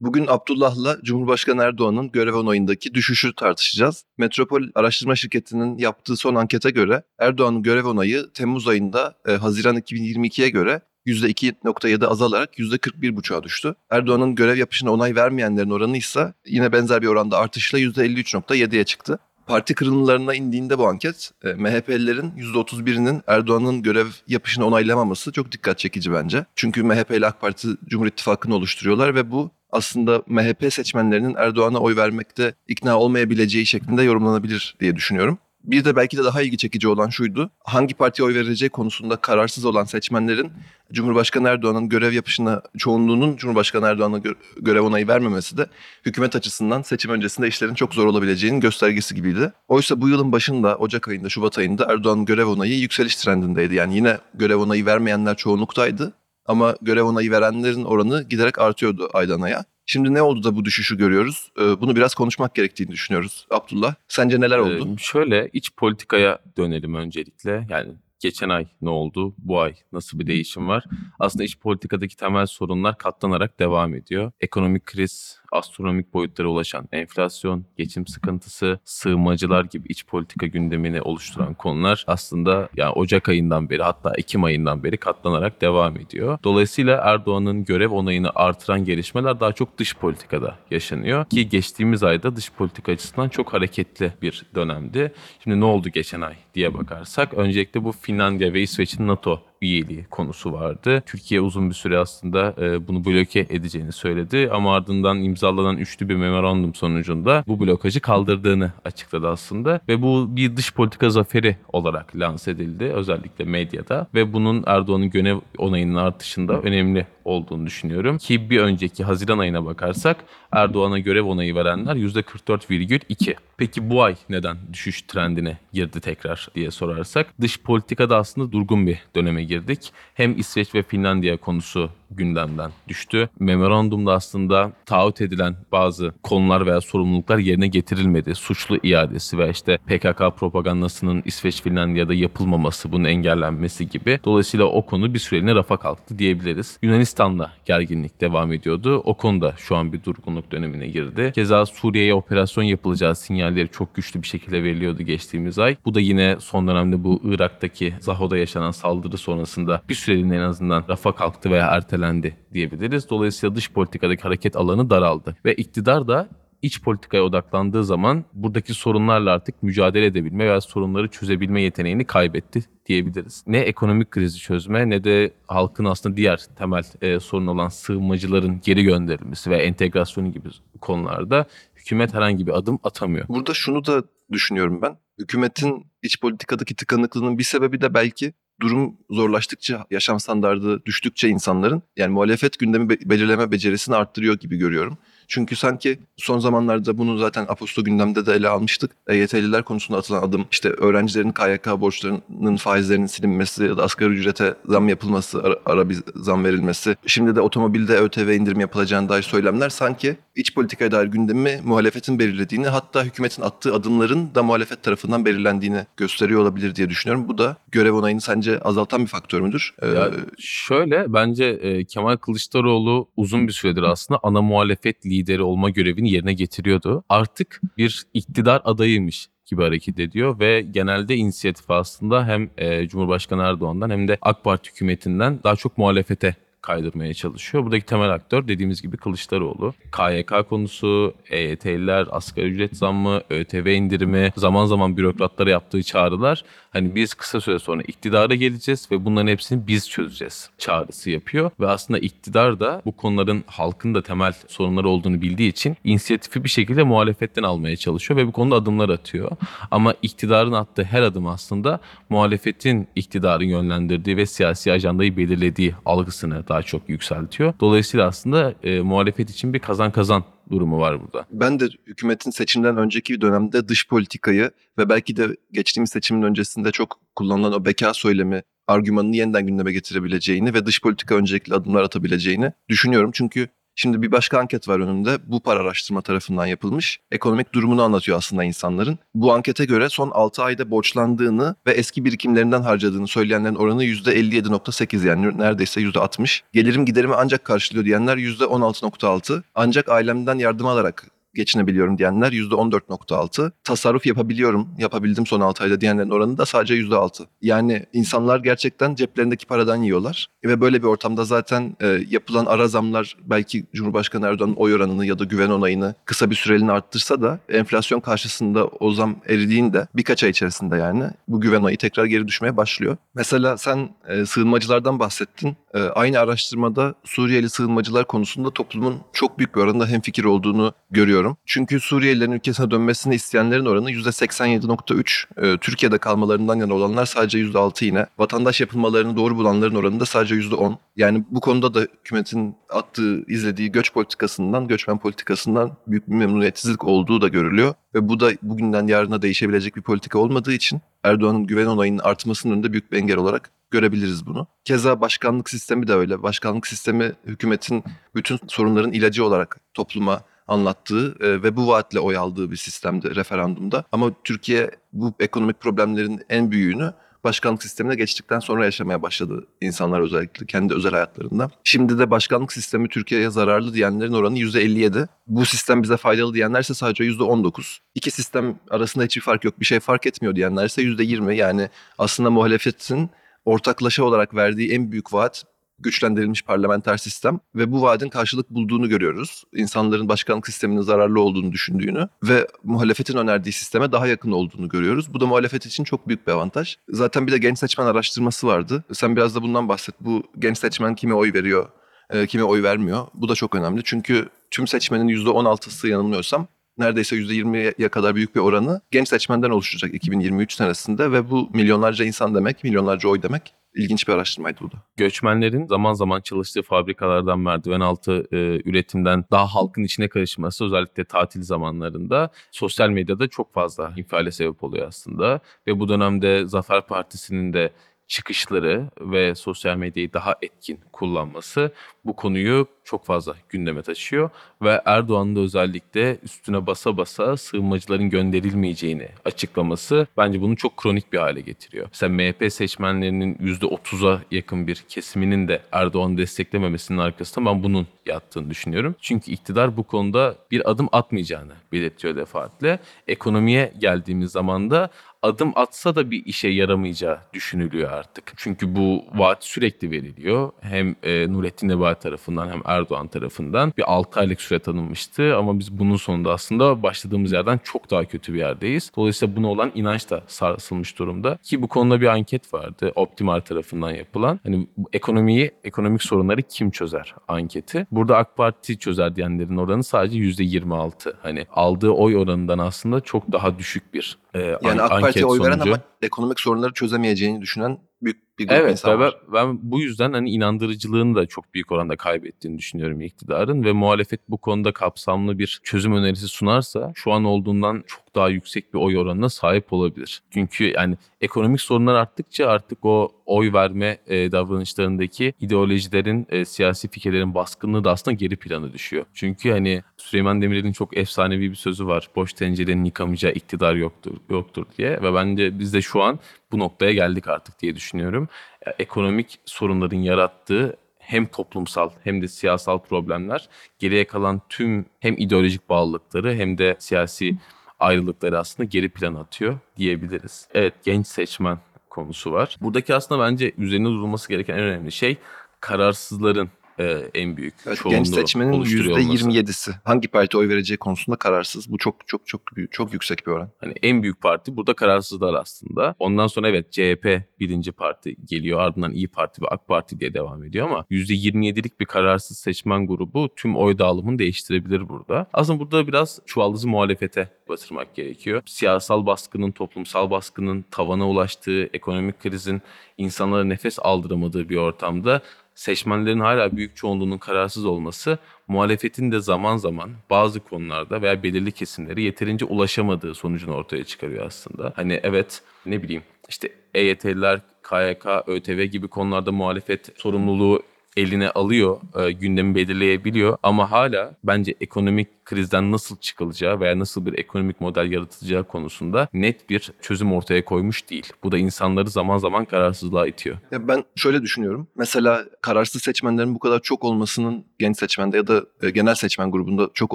Bugün Abdullah'la Cumhurbaşkanı Erdoğan'ın görev onayındaki düşüşü tartışacağız. Metropol Araştırma Şirketi'nin yaptığı son ankete göre Erdoğan'ın görev onayı Temmuz ayında e, Haziran 2022'ye göre %2.7 azalarak %41.5'a düştü. Erdoğan'ın görev yapışına onay vermeyenlerin oranı ise yine benzer bir oranda artışla %53.7'ye çıktı. Parti kırılımlarına indiğinde bu anket e, MHP'lilerin %31'inin Erdoğan'ın görev yapışını onaylamaması çok dikkat çekici bence. Çünkü MHP ile AK Parti Cumhur İttifakı'nı oluşturuyorlar ve bu aslında MHP seçmenlerinin Erdoğan'a oy vermekte ikna olmayabileceği şeklinde yorumlanabilir diye düşünüyorum. Bir de belki de daha ilgi çekici olan şuydu. Hangi partiye oy vereceği konusunda kararsız olan seçmenlerin Cumhurbaşkanı Erdoğan'ın görev yapışına çoğunluğunun Cumhurbaşkanı Erdoğan'a gö- görev onayı vermemesi de hükümet açısından seçim öncesinde işlerin çok zor olabileceğinin göstergesi gibiydi. Oysa bu yılın başında Ocak ayında, Şubat ayında Erdoğan'ın görev onayı yükseliş trendindeydi. Yani yine görev onayı vermeyenler çoğunluktaydı ama görev onayı verenlerin oranı giderek artıyordu aydan aya. Şimdi ne oldu da bu düşüşü görüyoruz? Ee, Bunu biraz konuşmak gerektiğini düşünüyoruz. Abdullah, sence neler oldu? Ee, şöyle iç politikaya dönelim öncelikle. Yani geçen ay ne oldu? Bu ay nasıl bir değişim var? Aslında iç politikadaki temel sorunlar katlanarak devam ediyor. Ekonomik kriz, astronomik boyutlara ulaşan enflasyon, geçim sıkıntısı, sığınmacılar gibi iç politika gündemini oluşturan konular aslında yani Ocak ayından beri hatta Ekim ayından beri katlanarak devam ediyor. Dolayısıyla Erdoğan'ın görev onayını artıran gelişmeler daha çok dış politikada yaşanıyor. Ki geçtiğimiz ayda dış politika açısından çok hareketli bir dönemdi. Şimdi ne oldu geçen ay diye bakarsak öncelikle bu Finlandiya ve İsveç'in NATO üyeliği konusu vardı. Türkiye uzun bir süre aslında e, bunu bloke edeceğini söyledi ama ardından imzalanan üçlü bir memorandum sonucunda bu blokajı kaldırdığını açıkladı aslında ve bu bir dış politika zaferi olarak lanse edildi özellikle medyada ve bunun Erdoğan'ın görev onayının artışında önemli olduğunu düşünüyorum ki bir önceki Haziran ayına bakarsak Erdoğan'a görev onayı verenler %44,2. Peki bu ay neden düşüş trendine girdi tekrar diye sorarsak dış politikada aslında durgun bir döneme girdik. Hem İsveç ve Finlandiya konusu gündemden düştü. Memorandumda aslında taahhüt edilen bazı konular veya sorumluluklar yerine getirilmedi. Suçlu iadesi ve işte PKK propagandasının İsveç Finlandiya'da yapılmaması, bunun engellenmesi gibi. Dolayısıyla o konu bir süreliğine rafa kalktı diyebiliriz. Yunanistan'la gerginlik devam ediyordu. O konuda şu an bir durgunluk dönemine girdi. Keza Suriye'ye operasyon yapılacağı sinyalleri çok güçlü bir şekilde veriliyordu geçtiğimiz ay. Bu da yine son dönemde bu Irak'taki Zaho'da yaşanan saldırı sonrasında bir süreliğine en azından rafa kalktı veya ertelendi diyebiliriz. Dolayısıyla dış politikadaki hareket alanı daraldı. Ve iktidar da iç politikaya odaklandığı zaman buradaki sorunlarla artık mücadele edebilme veya sorunları çözebilme yeteneğini kaybetti diyebiliriz. Ne ekonomik krizi çözme ne de halkın aslında diğer temel e, sorun olan sığınmacıların geri gönderilmesi ve entegrasyonu gibi konularda hükümet herhangi bir adım atamıyor. Burada şunu da düşünüyorum ben. Hükümetin iç politikadaki tıkanıklığının bir sebebi de belki durum zorlaştıkça, yaşam standardı düştükçe insanların yani muhalefet gündemi be- belirleme becerisini arttırıyor gibi görüyorum. Çünkü sanki son zamanlarda bunu zaten Aposto gündemde de ele almıştık. EYT'liler konusunda atılan adım işte öğrencilerin KYK borçlarının faizlerinin silinmesi ya da asgari ücrete zam yapılması, ara, ara bir zam verilmesi. Şimdi de otomobilde ÖTV indirim yapılacağına dair söylemler sanki iç politikaya dair gündemi muhalefetin belirlediğini hatta hükümetin attığı adımların da muhalefet tarafından belirlendiğini gösteriyor olabilir diye düşünüyorum. Bu da görev onayını sence azaltan bir faktör müdür? Ee, Ya şöyle bence e, Kemal Kılıçdaroğlu uzun bir süredir aslında ana muhalefet lideri olma görevini yerine getiriyordu. Artık bir iktidar adayıymış gibi hareket ediyor ve genelde inisiyatif aslında hem e, Cumhurbaşkanı Erdoğan'dan hem de AK Parti hükümetinden daha çok muhalefete kaydırmaya çalışıyor. Buradaki temel aktör dediğimiz gibi Kılıçdaroğlu. KYK konusu, EYT'liler, asgari ücret zammı, ÖTV indirimi, zaman zaman bürokratlara yaptığı çağrılar hani biz kısa süre sonra iktidara geleceğiz ve bunların hepsini biz çözeceğiz çağrısı yapıyor. Ve aslında iktidar da bu konuların halkın da temel sorunları olduğunu bildiği için inisiyatifi bir şekilde muhalefetten almaya çalışıyor ve bu konuda adımlar atıyor. Ama iktidarın attığı her adım aslında muhalefetin iktidarın yönlendirdiği ve siyasi ajandayı belirlediği algısını daha çok yükseltiyor. Dolayısıyla aslında e, muhalefet için bir kazan kazan durumu var burada. Ben de hükümetin seçimden önceki bir dönemde dış politikayı ve belki de geçtiğimiz seçimin öncesinde çok kullanılan o beka söylemi argümanını yeniden gündeme getirebileceğini ve dış politika öncelikli adımlar atabileceğini düşünüyorum. Çünkü şimdi bir başka anket var önümde. Bu para araştırma tarafından yapılmış. Ekonomik durumunu anlatıyor aslında insanların. Bu ankete göre son 6 ayda borçlandığını ve eski birikimlerinden harcadığını söyleyenlerin oranı %57.8 yani neredeyse %60. Gelirim giderimi ancak karşılıyor diyenler %16.6. Ancak ailemden yardım alarak geçinebiliyorum diyenler %14.6. Tasarruf yapabiliyorum, yapabildim son 6 ayda diyenlerin oranı da sadece %6. Yani insanlar gerçekten ceplerindeki paradan yiyorlar. Ve böyle bir ortamda zaten e, yapılan ara zamlar belki Cumhurbaşkanı Erdoğan'ın oy oranını ya da güven onayını kısa bir süreliğine arttırsa da enflasyon karşısında o zam eridiğinde birkaç ay içerisinde yani bu güven onayı tekrar geri düşmeye başlıyor. Mesela sen e, sığınmacılardan bahsettin. E, aynı araştırmada Suriyeli sığınmacılar konusunda toplumun çok büyük bir oranda hemfikir olduğunu görüyorum. Çünkü Suriyelilerin ülkesine dönmesini isteyenlerin oranı %87.3. E, Türkiye'de kalmalarından yana olanlar sadece %6 yine. Vatandaş yapılmalarını doğru bulanların oranı da sadece %10. Yani bu konuda da hükümetin attığı, izlediği göç politikasından, göçmen politikasından büyük bir memnuniyetsizlik olduğu da görülüyor. Ve bu da bugünden yarına değişebilecek bir politika olmadığı için Erdoğan'ın güven onayının artmasının önünde büyük bir engel olarak görebiliriz bunu. Keza başkanlık sistemi de öyle. Başkanlık sistemi hükümetin bütün sorunların ilacı olarak topluma anlattığı e, ve bu vaatle oy aldığı bir sistemdi referandumda. Ama Türkiye bu ekonomik problemlerin en büyüğünü başkanlık sistemine geçtikten sonra yaşamaya başladı insanlar özellikle kendi özel hayatlarında. Şimdi de başkanlık sistemi Türkiye'ye zararlı diyenlerin oranı %57. Bu sistem bize faydalı diyenler ise sadece %19. İki sistem arasında hiçbir fark yok, bir şey fark etmiyor diyenler ise %20. Yani aslında muhalefetin ortaklaşa olarak verdiği en büyük vaat güçlendirilmiş parlamenter sistem ve bu vaadin karşılık bulduğunu görüyoruz. İnsanların başkanlık sisteminin zararlı olduğunu düşündüğünü ve muhalefetin önerdiği sisteme daha yakın olduğunu görüyoruz. Bu da muhalefet için çok büyük bir avantaj. Zaten bir de genç seçmen araştırması vardı. Sen biraz da bundan bahset. Bu genç seçmen kime oy veriyor, e, kime oy vermiyor? Bu da çok önemli. Çünkü tüm seçmenin %16'sı yanılmıyorsam neredeyse %20'ye kadar büyük bir oranı genç seçmenden oluşacak 2023 senesinde ve bu milyonlarca insan demek, milyonlarca oy demek. İlginç bir araştırmaydı bu da. Göçmenlerin zaman zaman çalıştığı fabrikalardan merdiven altı e, üretimden daha halkın içine karışması özellikle tatil zamanlarında sosyal medyada çok fazla infiale sebep oluyor aslında. Ve bu dönemde Zafer Partisi'nin de çıkışları ve sosyal medyayı daha etkin kullanması bu konuyu çok fazla gündeme taşıyor ve Erdoğan'ın da özellikle üstüne basa basa sığınmacıların gönderilmeyeceğini açıklaması bence bunu çok kronik bir hale getiriyor. Mesela MHP seçmenlerinin %30'a yakın bir kesiminin de Erdoğan'ı desteklememesinin arkasında ben bunun yattığını düşünüyorum. Çünkü iktidar bu konuda bir adım atmayacağını belirtiyor defaatle. Ekonomiye geldiğimiz zaman da adım atsa da bir işe yaramayacağı düşünülüyor artık. Çünkü bu vaat sürekli veriliyor. Hem e, Nurettin Nebati tarafından hem Erdoğan tarafından bir 6 aylık süre tanınmıştı ama biz bunun sonunda aslında başladığımız yerden çok daha kötü bir yerdeyiz. Dolayısıyla buna olan inanç da sarsılmış durumda. Ki bu konuda bir anket vardı Optimal tarafından yapılan. Hani ekonomiyi, ekonomik sorunları kim çözer anketi. Burada AK Parti çözer diyenlerin oranı sadece %26. Hani aldığı oy oranından aslında çok daha düşük bir e, Yani an- AK Parti'ye oy veren sonucu. ama ekonomik sorunları çözemeyeceğini düşünen büyük bir grup Evet insan ve ben, var. ben bu yüzden hani inandırıcılığını da çok büyük oranda kaybettiğini düşünüyorum iktidarın ve muhalefet bu konuda kapsamlı bir çözüm önerisi sunarsa şu an olduğundan çok daha yüksek bir oy oranına sahip olabilir. Çünkü yani ekonomik sorunlar arttıkça artık o oy verme e, davranışlarındaki ideolojilerin, e, siyasi fikirlerin baskınlığı da aslında geri plana düşüyor. Çünkü hani Süleyman Demirel'in çok efsanevi bir sözü var. Boş tencerenin yıkamayacağı iktidar yoktur, yoktur diye ve bence biz de şu an bu noktaya geldik artık diye düşünüyorum. Ya, Ekonomik sorunların yarattığı hem toplumsal hem de siyasal problemler geriye kalan tüm hem ideolojik bağlılıkları hem de siyasi ayrılıkları aslında geri plan atıyor diyebiliriz. Evet genç seçmen konusu var. Buradaki aslında bence üzerine durulması gereken en önemli şey kararsızların e, en büyük Evet, çoğunluğu genç seçmenin oluşturuyor olması. %27'si hangi parti oy vereceği konusunda kararsız. Bu çok çok çok büyük, çok yüksek bir oran. Hani en büyük parti burada kararsızlar aslında. Ondan sonra evet CHP birinci parti geliyor. Ardından İyi Parti ve AK Parti diye devam ediyor ama %27'lik bir kararsız seçmen grubu tüm oy dağılımını değiştirebilir burada. Aslında burada biraz çuvaldızı muhalefete batırmak gerekiyor. Siyasal baskının, toplumsal baskının tavana ulaştığı, ekonomik krizin insanlara nefes aldıramadığı bir ortamda seçmenlerin hala büyük çoğunluğunun kararsız olması muhalefetin de zaman zaman bazı konularda veya belirli kesimleri yeterince ulaşamadığı sonucunu ortaya çıkarıyor aslında. Hani evet ne bileyim işte EYT'liler, KYK, ÖTV gibi konularda muhalefet sorumluluğu eline alıyor, e, gündemi belirleyebiliyor ama hala bence ekonomik krizden nasıl çıkılacağı veya nasıl bir ekonomik model yaratılacağı konusunda net bir çözüm ortaya koymuş değil. Bu da insanları zaman zaman kararsızlığa itiyor. Ya ben şöyle düşünüyorum. Mesela kararsız seçmenlerin bu kadar çok olmasının genç seçmende ya da e, genel seçmen grubunda çok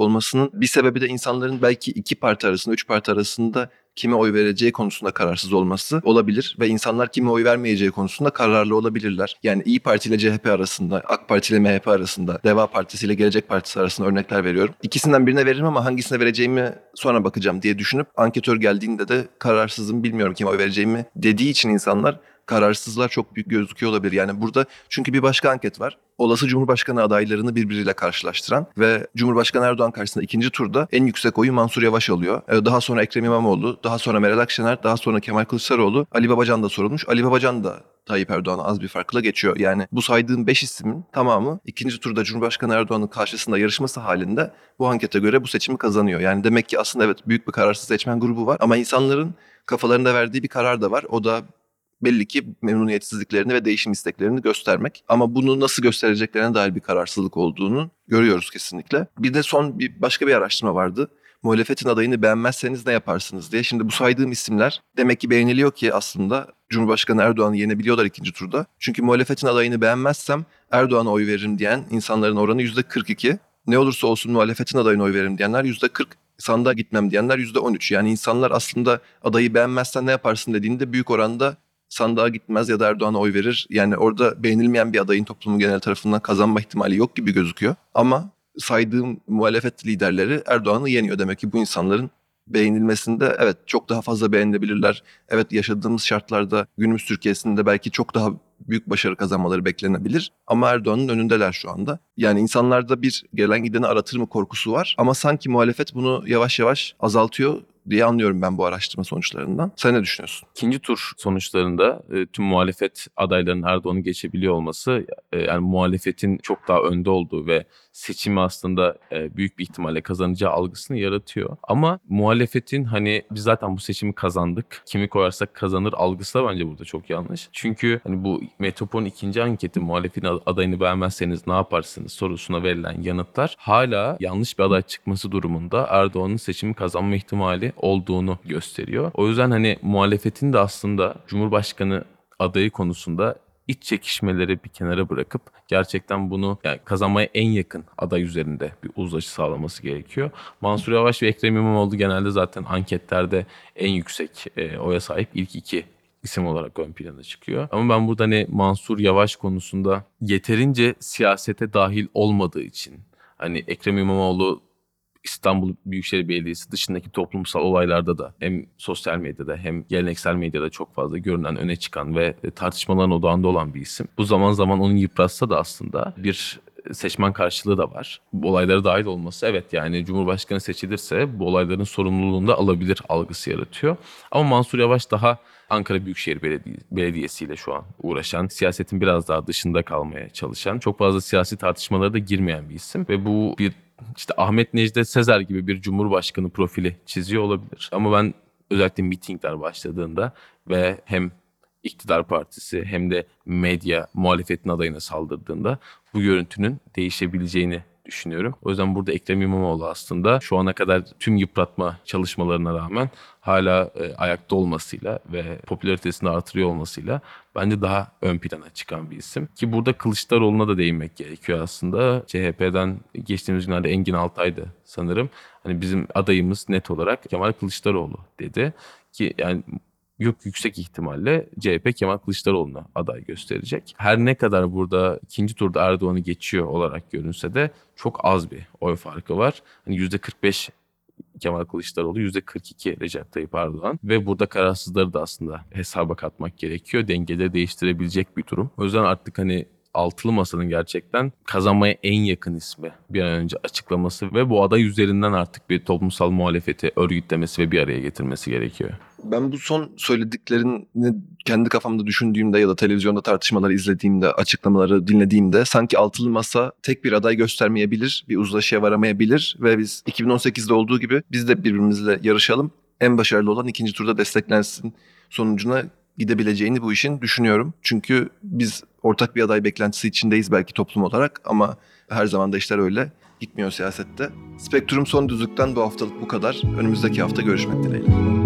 olmasının bir sebebi de insanların belki iki parti arasında, üç parti arasında kime oy vereceği konusunda kararsız olması olabilir ve insanlar kime oy vermeyeceği konusunda kararlı olabilirler. Yani İyi Parti ile CHP arasında, AK Parti ile MHP arasında, Deva Partisi ile Gelecek Partisi arasında örnekler veriyorum. İkisinden birine veririm ama hangisine vereceğimi sonra bakacağım diye düşünüp anketör geldiğinde de kararsızım bilmiyorum kime oy vereceğimi dediği için insanlar kararsızlar çok büyük gözüküyor olabilir. Yani burada çünkü bir başka anket var. Olası Cumhurbaşkanı adaylarını birbiriyle karşılaştıran ve Cumhurbaşkanı Erdoğan karşısında ikinci turda en yüksek oyu Mansur Yavaş alıyor. Ee, Daha sonra Ekrem İmamoğlu, daha sonra Meral Akşener, daha sonra Kemal Kılıçdaroğlu, Ali Babacan da sorulmuş. Ali Babacan da Tayyip Erdoğan'a az bir farkla geçiyor. Yani bu saydığım 5 ismin tamamı ikinci turda Cumhurbaşkanı Erdoğan'ın karşısında yarışması halinde bu ankete göre bu seçimi kazanıyor. Yani demek ki aslında evet büyük bir kararsız seçmen grubu var ama insanların kafalarında verdiği bir karar da var. O da belli ki memnuniyetsizliklerini ve değişim isteklerini göstermek. Ama bunu nasıl göstereceklerine dair bir kararsızlık olduğunu görüyoruz kesinlikle. Bir de son bir başka bir araştırma vardı. Muhalefetin adayını beğenmezseniz ne yaparsınız diye. Şimdi bu saydığım isimler demek ki beğeniliyor ki aslında Cumhurbaşkanı Erdoğan'ı yenebiliyorlar ikinci turda. Çünkü muhalefetin adayını beğenmezsem Erdoğan'a oy veririm diyen insanların oranı yüzde 42. Ne olursa olsun muhalefetin adayına oy veririm diyenler yüzde 40 sandığa gitmem diyenler yüzde 13. Yani insanlar aslında adayı beğenmezsen ne yaparsın dediğinde büyük oranda sandığa gitmez ya da Erdoğan'a oy verir. Yani orada beğenilmeyen bir adayın toplumun genel tarafından kazanma ihtimali yok gibi gözüküyor. Ama saydığım muhalefet liderleri Erdoğan'ı yeniyor. Demek ki bu insanların beğenilmesinde evet çok daha fazla beğenilebilirler. Evet yaşadığımız şartlarda günümüz Türkiye'sinde belki çok daha büyük başarı kazanmaları beklenebilir. Ama Erdoğan'ın önündeler şu anda. Yani insanlarda bir gelen gideni aratır mı korkusu var. Ama sanki muhalefet bunu yavaş yavaş azaltıyor diye anlıyorum ben bu araştırma sonuçlarından. Sen ne düşünüyorsun? İkinci tur sonuçlarında e, tüm muhalefet adaylarının Erdoğan'ı geçebiliyor olması e, yani muhalefetin çok daha önde olduğu ve seçimi aslında e, büyük bir ihtimalle kazanacağı algısını yaratıyor. Ama muhalefetin hani biz zaten bu seçimi kazandık. Kimi koyarsak kazanır algısı da bence burada çok yanlış. Çünkü hani bu Metropol'ün ikinci anketi muhalefetin adayını beğenmezseniz ne yaparsınız sorusuna verilen yanıtlar hala yanlış bir aday çıkması durumunda Erdoğan'ın seçimi kazanma ihtimali olduğunu gösteriyor. O yüzden hani muhalefetin de aslında Cumhurbaşkanı adayı konusunda iç çekişmeleri bir kenara bırakıp gerçekten bunu yani kazanmaya en yakın aday üzerinde bir uzlaşı sağlaması gerekiyor. Mansur Yavaş ve Ekrem İmamoğlu genelde zaten anketlerde en yüksek e, oya sahip ilk iki isim olarak ön plana çıkıyor. Ama ben burada hani Mansur Yavaş konusunda yeterince siyasete dahil olmadığı için hani Ekrem İmamoğlu İstanbul Büyükşehir Belediyesi dışındaki toplumsal olaylarda da hem sosyal medyada hem geleneksel medyada çok fazla görünen, öne çıkan ve tartışmaların odağında olan bir isim. Bu zaman zaman onu yıpratsa da aslında bir seçmen karşılığı da var. Bu olaylara dahil olması evet yani Cumhurbaşkanı seçilirse bu olayların sorumluluğunu da alabilir algısı yaratıyor. Ama Mansur Yavaş daha Ankara Büyükşehir Belediye, Belediyesi ile şu an uğraşan, siyasetin biraz daha dışında kalmaya çalışan, çok fazla siyasi tartışmalara da girmeyen bir isim ve bu bir işte Ahmet Necdet Sezer gibi bir cumhurbaşkanı profili çiziyor olabilir. Ama ben özellikle mitingler başladığında ve hem iktidar partisi hem de medya muhalefetin adayına saldırdığında bu görüntünün değişebileceğini düşünüyorum. O yüzden burada Ekrem İmamoğlu aslında şu ana kadar tüm yıpratma çalışmalarına rağmen hala e, ayakta olmasıyla ve popülaritesini artırıyor olmasıyla bence daha ön plana çıkan bir isim. Ki burada Kılıçdaroğlu'na da değinmek gerekiyor aslında. CHP'den geçtiğimiz günlerde Engin Altay'dı sanırım. Hani bizim adayımız net olarak Kemal Kılıçdaroğlu dedi. Ki yani yok yüksek ihtimalle CHP Kemal Kılıçdaroğlu'na aday gösterecek. Her ne kadar burada ikinci turda Erdoğan'ı geçiyor olarak görünse de çok az bir oy farkı var. Hani %45 Kemal Kılıçdaroğlu %42 Recep Tayyip Erdoğan ve burada kararsızları da aslında hesaba katmak gerekiyor. Dengeleri değiştirebilecek bir durum. O yüzden artık hani altılı masanın gerçekten kazanmaya en yakın ismi bir an önce açıklaması ve bu aday üzerinden artık bir toplumsal muhalefeti örgütlemesi ve bir araya getirmesi gerekiyor. Ben bu son söylediklerini kendi kafamda düşündüğümde ya da televizyonda tartışmaları izlediğimde, açıklamaları dinlediğimde sanki altılı masa tek bir aday göstermeyebilir, bir uzlaşıya varamayabilir ve biz 2018'de olduğu gibi biz de birbirimizle yarışalım. En başarılı olan ikinci turda desteklensin sonucuna gidebileceğini bu işin düşünüyorum. Çünkü biz ortak bir aday beklentisi içindeyiz belki toplum olarak ama her zaman da işler öyle gitmiyor siyasette. Spektrum son düzlükten bu haftalık bu kadar. Önümüzdeki hafta görüşmek dileğiyle.